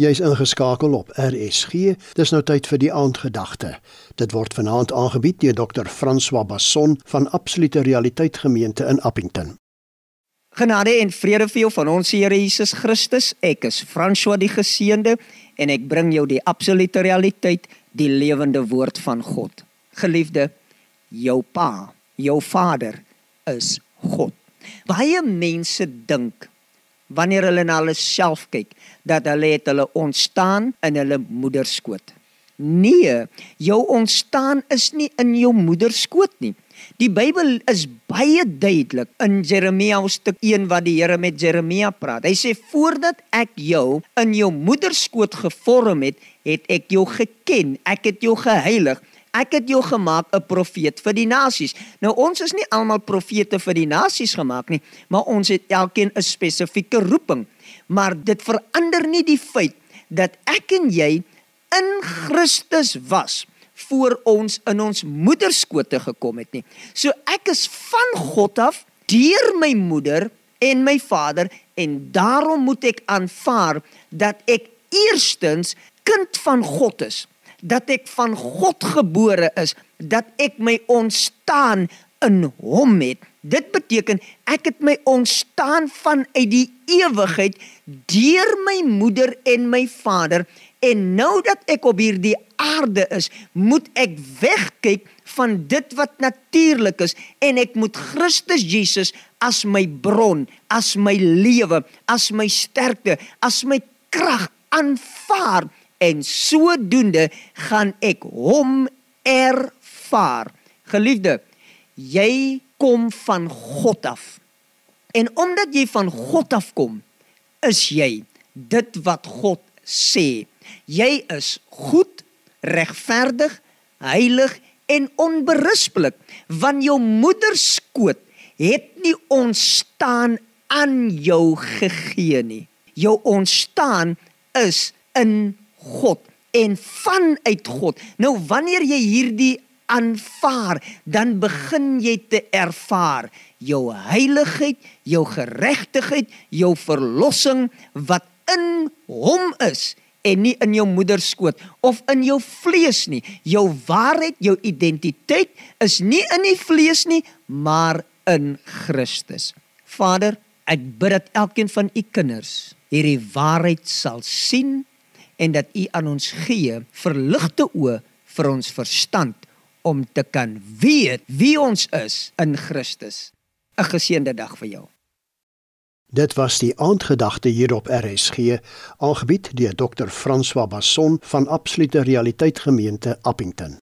Jy's ingeskakel op RSG. Dis nou tyd vir die aandgedagte. Dit word vanaand aangebied deur Dr. François Basson van Absolute Realiteit Gemeente in Appington. Genade en vrede vir jou van ons Here Jesus Christus. Ek is François die Geseënde en ek bring jou die absolute realiteit, die lewende woord van God. Geliefde, jou pa, jou vader is God. Baie mense dink wanneer hulle na hulle self kyk dat hulle het hulle ontstaan in hulle moederskoot. Nee, jou ontstaan is nie in jou moederskoot nie. Die Bybel is baie duidelik in Jeremia hoofstuk 1 wat die Here met Jeremia praat. Hy sê voordat ek jou in jou moederskoot gevorm het, het ek jou geken. Ek het jou geheilig. Ek het jou gemaak 'n profeet vir die nasies. Nou ons is nie almal profete vir die nasies gemaak nie, maar ons het elkeen 'n spesifieke roeping. Maar dit verander nie die feit dat ek en jy in Christus was voor ons in ons moederskote gekom het nie. So ek is van God af deur my moeder en my vader en daarom moet ek aanvaar dat ek eerstens kind van God is dat ek van God gebore is, dat ek my ontstaan in hom het. Dit beteken ek het my ontstaan vanuit die ewigheid deur my moeder en my vader en nou dat ek op hierdie aarde is, moet ek wegkyk van dit wat natuurlik is en ek moet Christus Jesus as my bron, as my lewe, as my sterkte, as my krag aanvaar en sodoende gaan ek hom ervaar. Geliefde, jy kom van God af. En omdat jy van God af kom, is jy dit wat God sê. Jy is goed, regverdig, heilig en onberispelik, want jou moeder skoot het nie ontstaan aan jou gegee nie. Jou ontstaan is in God en vanuit God. Nou wanneer jy hierdie aanvaar, dan begin jy te ervaar jou heiligheid, jou geregtigheid, jou verlossing wat in hom is en nie in jou moeder skoot of in jou vlees nie. Jou waarheid, jou identiteit is nie in die vlees nie, maar in Christus. Vader, ek bid dat elkeen van u kinders hierdie waarheid sal sien en dat U aan ons gee verligte oë vir ons verstand om te kan weet wie ons is in Christus. 'n Geseënde dag vir jou. Dit was die aandgedagte hier op RSG, aangebied deur Dr. François Basson van Absolute Realiteit Gemeente Appington.